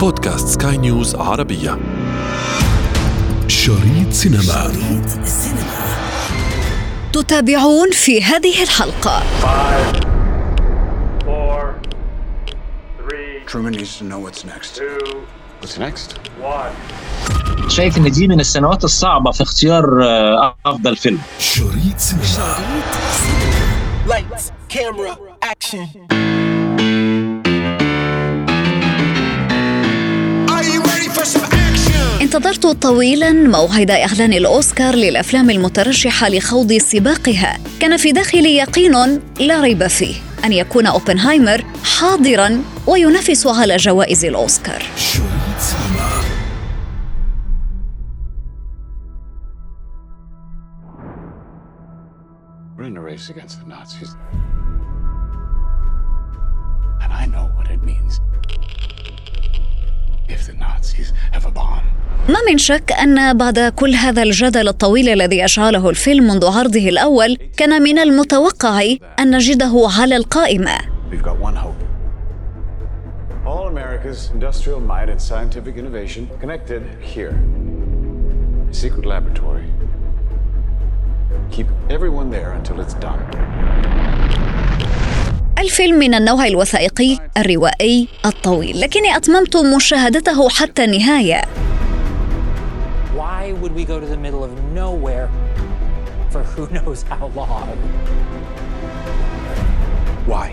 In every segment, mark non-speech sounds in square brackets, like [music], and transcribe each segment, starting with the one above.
بودكاست سكاي نيوز عربية شريط سينما شريط سينما تتابعون في هذه الحلقة Five, four, three, Truman needs to know what's next. two, What's next? one. شايف إن دي من السنوات الصعبة في اختيار آه، أفضل فيلم شريط سينما Lights, camera, action. انتظرت طويلا موعد إعلان الأوسكار للأفلام المترشحة لخوض سباقها. كان في داخلي يقين لا ريب فيه أن يكون أوبنهايمر حاضرا وينافس على جوائز الأوسكار. We're in a race against the Nazis. And I know what it means. ما من شك أن بعد كل هذا الجدل الطويل الذي أشعله الفيلم منذ عرضه الأول كان من المتوقع أن نجده على القائمة America's industrial might and scientific innovation connected here. A secret laboratory. Keep everyone there until it's done. الفيلم من النوع الوثائقي الروائي الطويل لكني أتممت مشاهدته حتى النهاية Why would we go to the middle of nowhere for who knows how long? Why?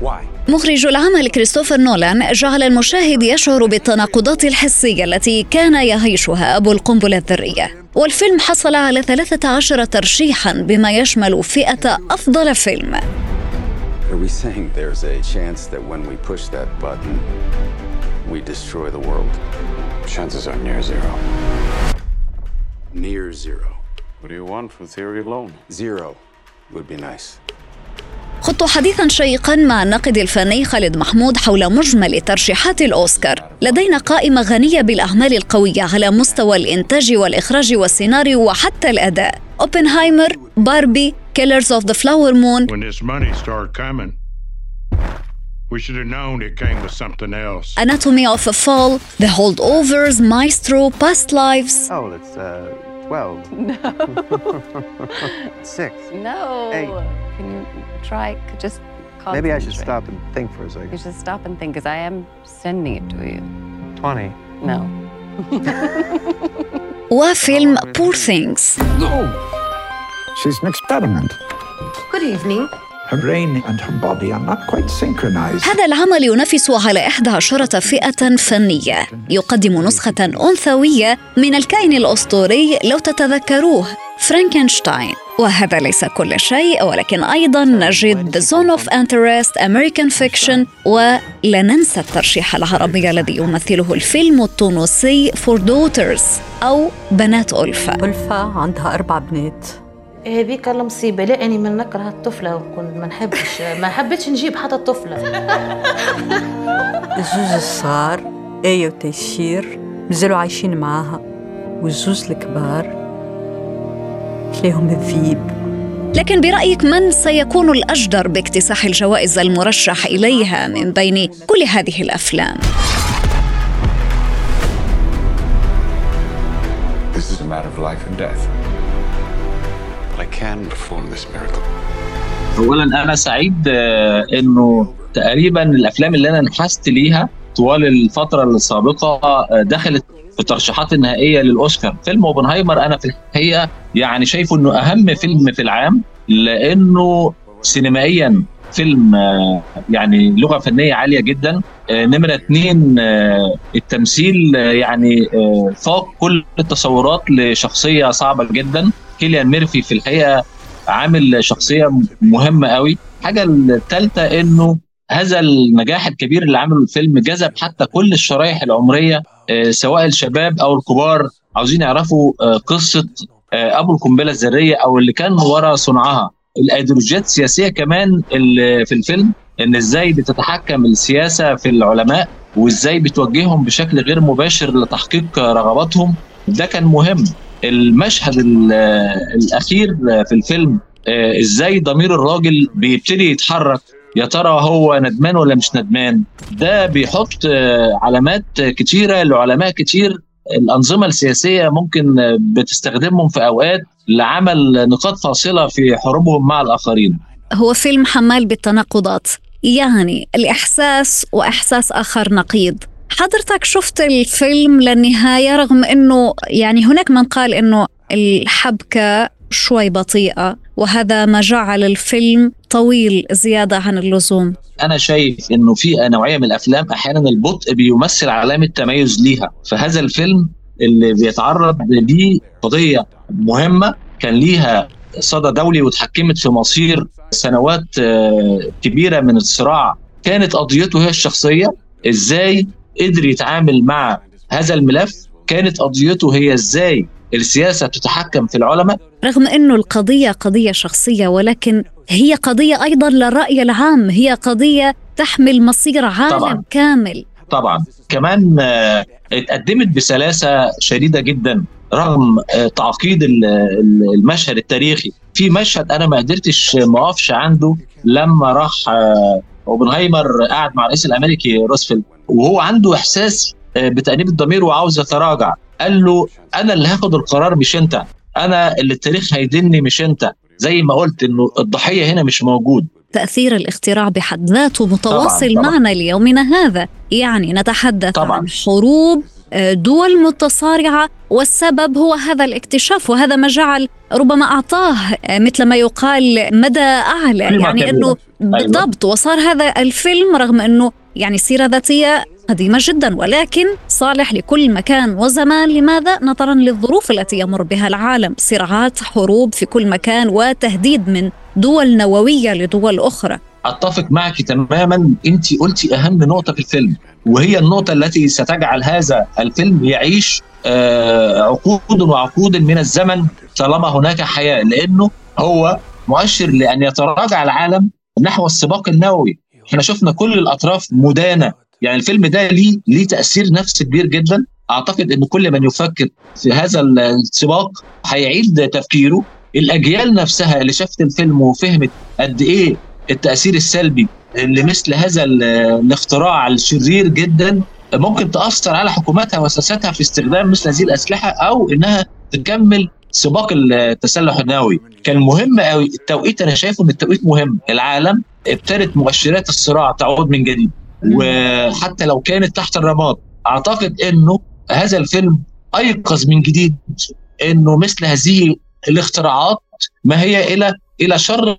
Why? مخرج العمل كريستوفر نولان جعل المشاهد يشعر بالتناقضات الحسية التي كان يعيشها أبو القنبلة الذرية والفيلم حصل على 13 ترشيحا بما يشمل فئة أفضل فيلم Are we saying there's a chance that when we push that button, we destroy the world? Chances are near zero. Near zero. What do you want from theory alone? Zero would be nice. خضت حديثا شيقا مع الناقد الفني خالد محمود حول مجمل ترشيحات الأوسكار لدينا قائمة غنية بالأعمال القوية على مستوى الإنتاج والإخراج والسيناريو وحتى الأداء أوبنهايمر باربي كيلرز أوف ذا فلاور مون when this money started coming, we should have known it came with something else. Anatomy of a Fall, The Holdovers, Maestro, Past Lives Oh, it's uh, 12. [laughs] [laughs] Six. No. Hey. Can you try? Just Maybe I should concentrate. stop and think for a You second. should stop and think, because I am sending it to you. 20. No. وفيلم Poor Things She's an experiment. Good evening. Her brain and her body are not quite synchronized. هذا العمل ينافس على إحدى عشرة فئة فنية يقدم نسخة أنثوية من الكائن الأسطوري لو تتذكروه فرانكنشتاين وهذا ليس كل شيء ولكن أيضا نجد The Zone of Interest, American Fiction ولا ننسى الترشيح العربي الذي يمثله الفيلم التونسي For Daughters أو بنات ألفة ألفة عندها أربع بنات. هذيك المصيبة لا أني من نكره الطفلة وكنت ما نحبش ما حبيتش نجيب حتى الطفلة [laughs] الزوز الصغار آية وتيسير مازالوا عايشين معاها والزوز الكبار تلاهم الذيب لكن برأيك من سيكون الأجدر باكتساح الجوائز المرشح إليها من بين كل هذه الأفلام؟ This is a matter of life and death. Can perform this miracle. اولا أنا سعيد آه، إنه تقريبا الأفلام اللي أنا نحست ليها طوال الفترة السابقة آه، دخلت في الترشيحات النهائية للأوسكار. فيلم أوبنهايمر أنا في الحقيقة يعني شايفه إنه أهم فيلم في العام لأنه سينمائيا فيلم آه، يعني لغة فنية عالية جدا. نمرة اتنين آه، التمثيل يعني فاق كل التصورات لشخصية صعبة جدا. كيليان ميرفي في الحقيقة عامل شخصية مهمة قوي. الحاجة الثالثه إنه هذا النجاح الكبير اللي عمله الفيلم جذب حتى كل الشرائح العمرية آه، سواء الشباب أو الكبار. عاوزين يعرفوا آه، قصة آه، أبو القنبلة الذرية أو اللي كان ورا صنعها. الأيديولوجيات السياسية كمان اللي في الفيلم إن إزاي بتتحكم السياسة في العلماء وإزاي بتوجههم بشكل غير مباشر لتحقيق رغباتهم. ده كان مهم. المشهد ال- الأخير في الفيلم آه، إزاي ضمير الراجل بيبتدي يتحرك يا ترى هو ندمان ولا مش ندمان؟ ده بيحط آه، علامات كتيرة لعلماء كتير الأنظمة السياسية ممكن آه، بتستخدمهم في أوقات لعمل نقاط فاصلة في حروبهم مع الآخرين. هو فيلم حمال بالتناقضات يعني الإحساس وإحساس آخر نقيض. حضرتك شفت الفيلم للنهاية رغم أنه يعني هناك من قال أنه الحبكة شوي بطيئة وهذا ما جعل الفيلم طويل زيادة عن اللزوم. أنا شايف إنه في نوعية من الأفلام أحيانا البطء بيمثل علامة تميز ليها. فهذا الفيلم اللي بيتعرض ليه قضية مهمة كان ليها صدى دولي وتحكمت في مصير سنوات آه، كبيرة من الصراع. كانت قضيته هي الشخصية إزاي قدر يتعامل مع هذا الملف كانت قضيته هي إزاي السياسة تتحكم في العلماء؟ رغم أنه القضية قضية شخصية ولكن هي قضية أيضا للرأي العام هي قضية تحمل مصير عالم طبعاً. كامل. طبعا. كمان آه، اتقدمت بسلاسة شديدة جدا رغم آه، تعقيد ال- ال- المشهد التاريخي. في مشهد أنا ما قدرتش ما أقفش عنده لما راح آه، اوبنهايمر قعد مع الرئيس الامريكي روزفلت وهو عنده احساس آه، بتأنيب الضمير وعاوز يتراجع قال له أنا اللي هاخد القرار مش أنت أنا اللي التاريخ هيدني مش أنت زي ما قلت إنه الضحية هنا مش موجود تأثير الاختراع بحد ذاته متواصل طبعاً. معنا ليومنا هذا يعني نتحدث طبعاً. عن حروب دول متصارعة والسبب هو هذا الاكتشاف وهذا ما جعل ربما أعطاه آه، مثل ما يقال مدى أعلى قيمة يعني. أنه أيوة. بالضبط وصار هذا الفيلم رغم أنه يعني سيرة ذاتية قديمة جدا ولكن صالح لكل مكان وزمان لماذا؟ نظرا للظروف التي يمر بها العالم صراعات حروب في كل مكان وتهديد من دول نووية لدول أخرى أتفق معك تماما أنت قلتي أهم نقطة في الفيلم وهي النقطة التي ستجعل هذا الفيلم يعيش آه، عقود وعقود من الزمن طالما هناك حياة لأنه هو مؤشر لأن يتراجع العالم نحو السباق النووي. إحنا شفنا كل الأطراف مدانة. يعني الفيلم ده ليه ليه تأثير نفسي كبير جدا. أعتقد إن كل من يفكر في هذا السباق هيعيد تفكيره. الأجيال نفسها اللي شافت الفيلم وفهمت قد إيه التأثير السلبي لمثل هذا ال- الاختراع الشرير جدا ممكن تأثر على حكوماتها وسياستها في استخدام مثل هذه الأسلحة أو إنها تكمل سباق التسلح النووي. كان مهم قوي التوقيت أنا شايفه إن التوقيت مهم. العالم ابتدت مؤشرات الصراع تعود من جديد. وحتى لو كانت تحت الرماد أعتقد إنه هذا الفيلم أيقظ من جديد إنه مثل هذه الاختراعات ما هي إلى إلى شر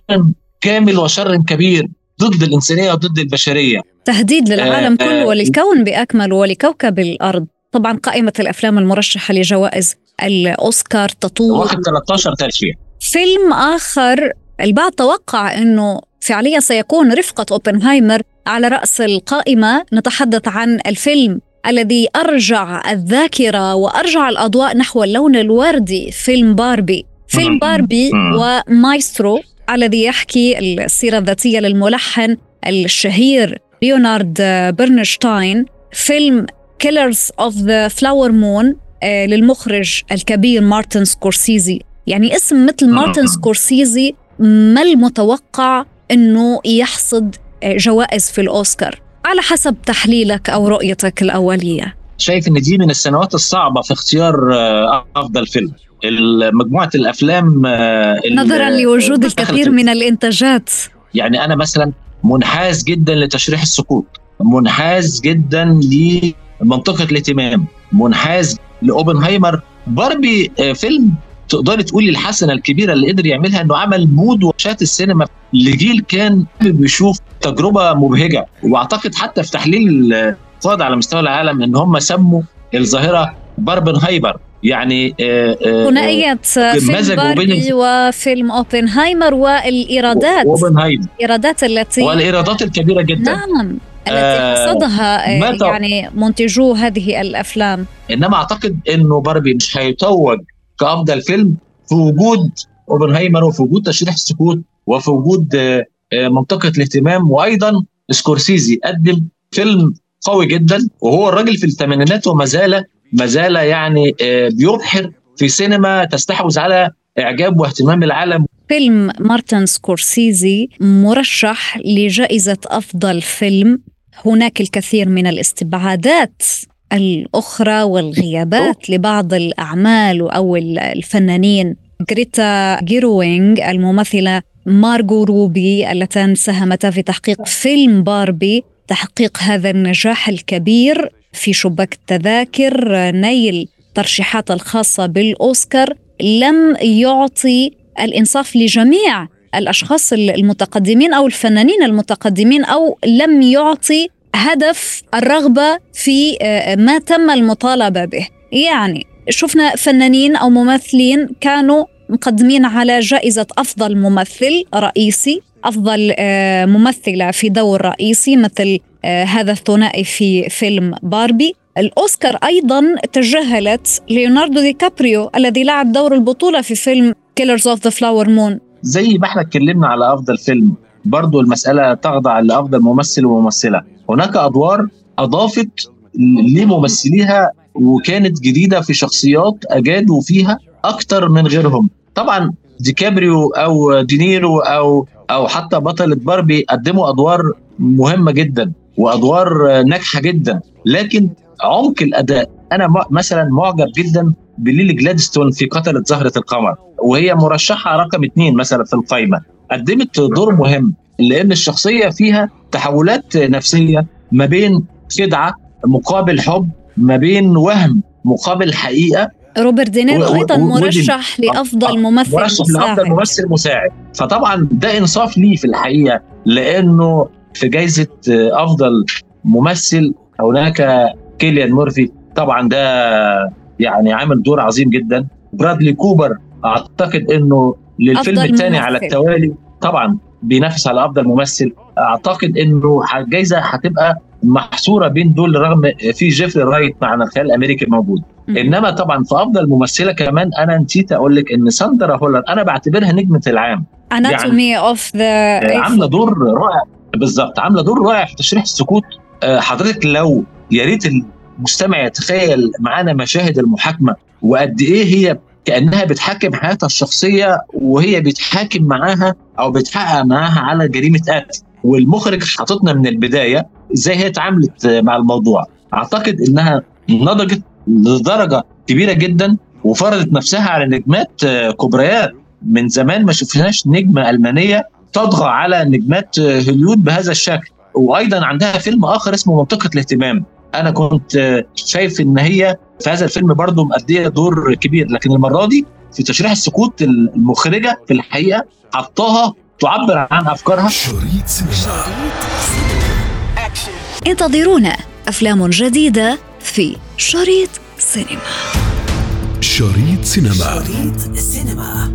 كامل وشر كبير. ضد الإنسانية وضد البشرية تهديد للعالم آه، كله آه. وللكون بأكمله ولكوكب الأرض طبعا قائمة الأفلام المرشحة لجوائز الأوسكار تطول واخد 13 ترشيح فيلم آخر البعض توقع أنه فعليا سيكون رفقة أوبنهايمر على رأس القائمة نتحدث عن الفيلم الذي أرجع الذاكرة وأرجع الأضواء نحو اللون الوردي فيلم باربي فيلم. باربي. ومايسترو الذي يحكي السيرة الذاتية للملحن الشهير ليونارد برنشتاين فيلم Killers of the Flower Moon للمخرج الكبير مارتن سكورسيزي. يعني اسم مثل مارتن سكورسيزي ما المتوقع إنه يحصد آه، جوائز في الأوسكار. على حسب تحليلك أو رؤيتك الأولية. شايف إن دي من السنوات الصعبة في اختيار آه، أفضل فيلم. مجموعة الأفلام آه، نظرا لوجود دخلت الكثير من الإنتاجات. يعني أنا مثلا منحاز جدا لتشريح السقوط منحاز جدا لمنطقة الاهتمام منحاز لأوبنهايمر. باربي آه، فيلم تقدري تقولي الحسنة الكبيرة اللي قدر يعملها إنه عمل مود وشات السينما. لجيل كان بيشوف تجربة مبهجة وأعتقد حتى في تحليل الاقتصاد على مستوى العالم إن هم سموا الظاهرة باربنهايمر. يعني آه، آه، ثنائية فيلم مزجوا بين باربي وفيلم أوبنهايمر والإيرادات. اوبنهايمر الإيرادات التي والإيرادات الكبيرة جدا. نعم التي آه، حصدها آه، يعني منتجو هذه الأفلام. إنما أعتقد إنه باربي مش هيتوج كأفضل فيلم في وجود أوبنهايمر وفي وجود تشريح السقوط وفي وجود آه، آه، منطقة الاهتمام وأيضا سكورسيزي. قدم فيلم قوي جدا وهو الراجل في الثمانينات وما زال ما زال يعني آه، بيبحر في سينما تستحوذ على إعجاب واهتمام العالم. فيلم مارتن سكورسيزي مرشح لجائزة أفضل فيلم. هناك الكثير من الاستبعادات الأخرى والغيابات لبعض الأعمال أو الفنانين. غريتا جيرويغ الممثلة مارغو روبي اللتان ساهمتا في تحقيق فيلم باربي تحقيق هذا النجاح الكبير. في شباك التذاكر نيل ترشيحات الخاصة بالأوسكار لم يعطي الإنصاف لجميع الأشخاص المتقدمين أو الفنانين المتقدمين أو لم يعطي هدف الرغبة في آه، ما تم المطالبة به. يعني شفنا فنانين أو ممثلين كانوا مقدمين على جائزة أفضل ممثل رئيسي أفضل آه، ممثلة في دور رئيسي مثل هذا الثنائي في فيلم باربي. الأوسكار أيضا تجاهلت ليوناردو دي كابريو الذي لعب دور البطولة في فيلم Killers of the Flower Moon زي ما إحنا اتكلمنا على أفضل فيلم برضو المسألة تخضع لأفضل ممثل وممثلة. هناك أدوار أضافت لممثليها وكانت جديدة في شخصيات أجادوا فيها أكتر من غيرهم. طبعا ديكابريو أو دينيرو أو أو حتى بطلة باربي قدموا أدوار مهمة جدا. وأدوار ناجحة جدا لكن عمق الأداء. أنا مثلا معجب جدا بليلي جلادستون في قتلة زهرة القمر وهي مرشحة رقم اثنين مثلا في القائمة قدمت دور مهم لأن الشخصية فيها تحولات نفسية ما بين خدعة مقابل حب ما بين وهم مقابل حقيقة. روبرت دينيرو أيضا مرشح لأفضل ممثل مرشح مساعد. لافضل ممثل مساعد. فطبعا ده إنصاف ليه في الحقيقة لأنه في جائزه أفضل ممثل هناك كيليان مورفي. طبعا ده يعني عامل دور عظيم جدا. برادلي كوبر أعتقد إنه للفيلم الثاني على التوالي. طبعا بينافس على أفضل ممثل. أعتقد إنه الجائزه هتبقى محصورة بين دول رغم في جيفري رايت مع الخيال الأمريكي موجود م. إنما طبعا في أفضل ممثلة كمان أنا نسيت أقول لك إن ساندرا هولر أنا بعتبرها نجمة العام. Anatomy of the عاملة دور رائع. بالظبط. عاملة دور رائع في تشريح السقوط. آه، حضرتك لو يا ريت المستمع يتخيل معانا مشاهد المحاكمة وقد إيه هي كأنها بتحاكم حياتها الشخصية وهي بتحاكم معاها أو بتحقق معاها على جريمة قتل. والمخرج حاططنا من البداية إزاي هي اتعاملت مع الموضوع. أعتقد إنها نضجت لدرجة كبيرة جدا وفرضت نفسها على نجمات كبريات من زمان ما شفناش نجمة ألمانية تطغى على نجمات هوليود بهذا الشكل. وأيضا عندها فيلم آخر اسمه منطقة الاهتمام. أنا كنت شايف إن هي في هذا الفيلم برضه مأدية دور كبير لكن المرة دي في تشريح السكوت المخرجة في الحقيقة حطاها تعبر عن أفكارها. شريط سينما انتظرونا أفلام جديدة في شريط سينما. شريط سينما. شريط سينما.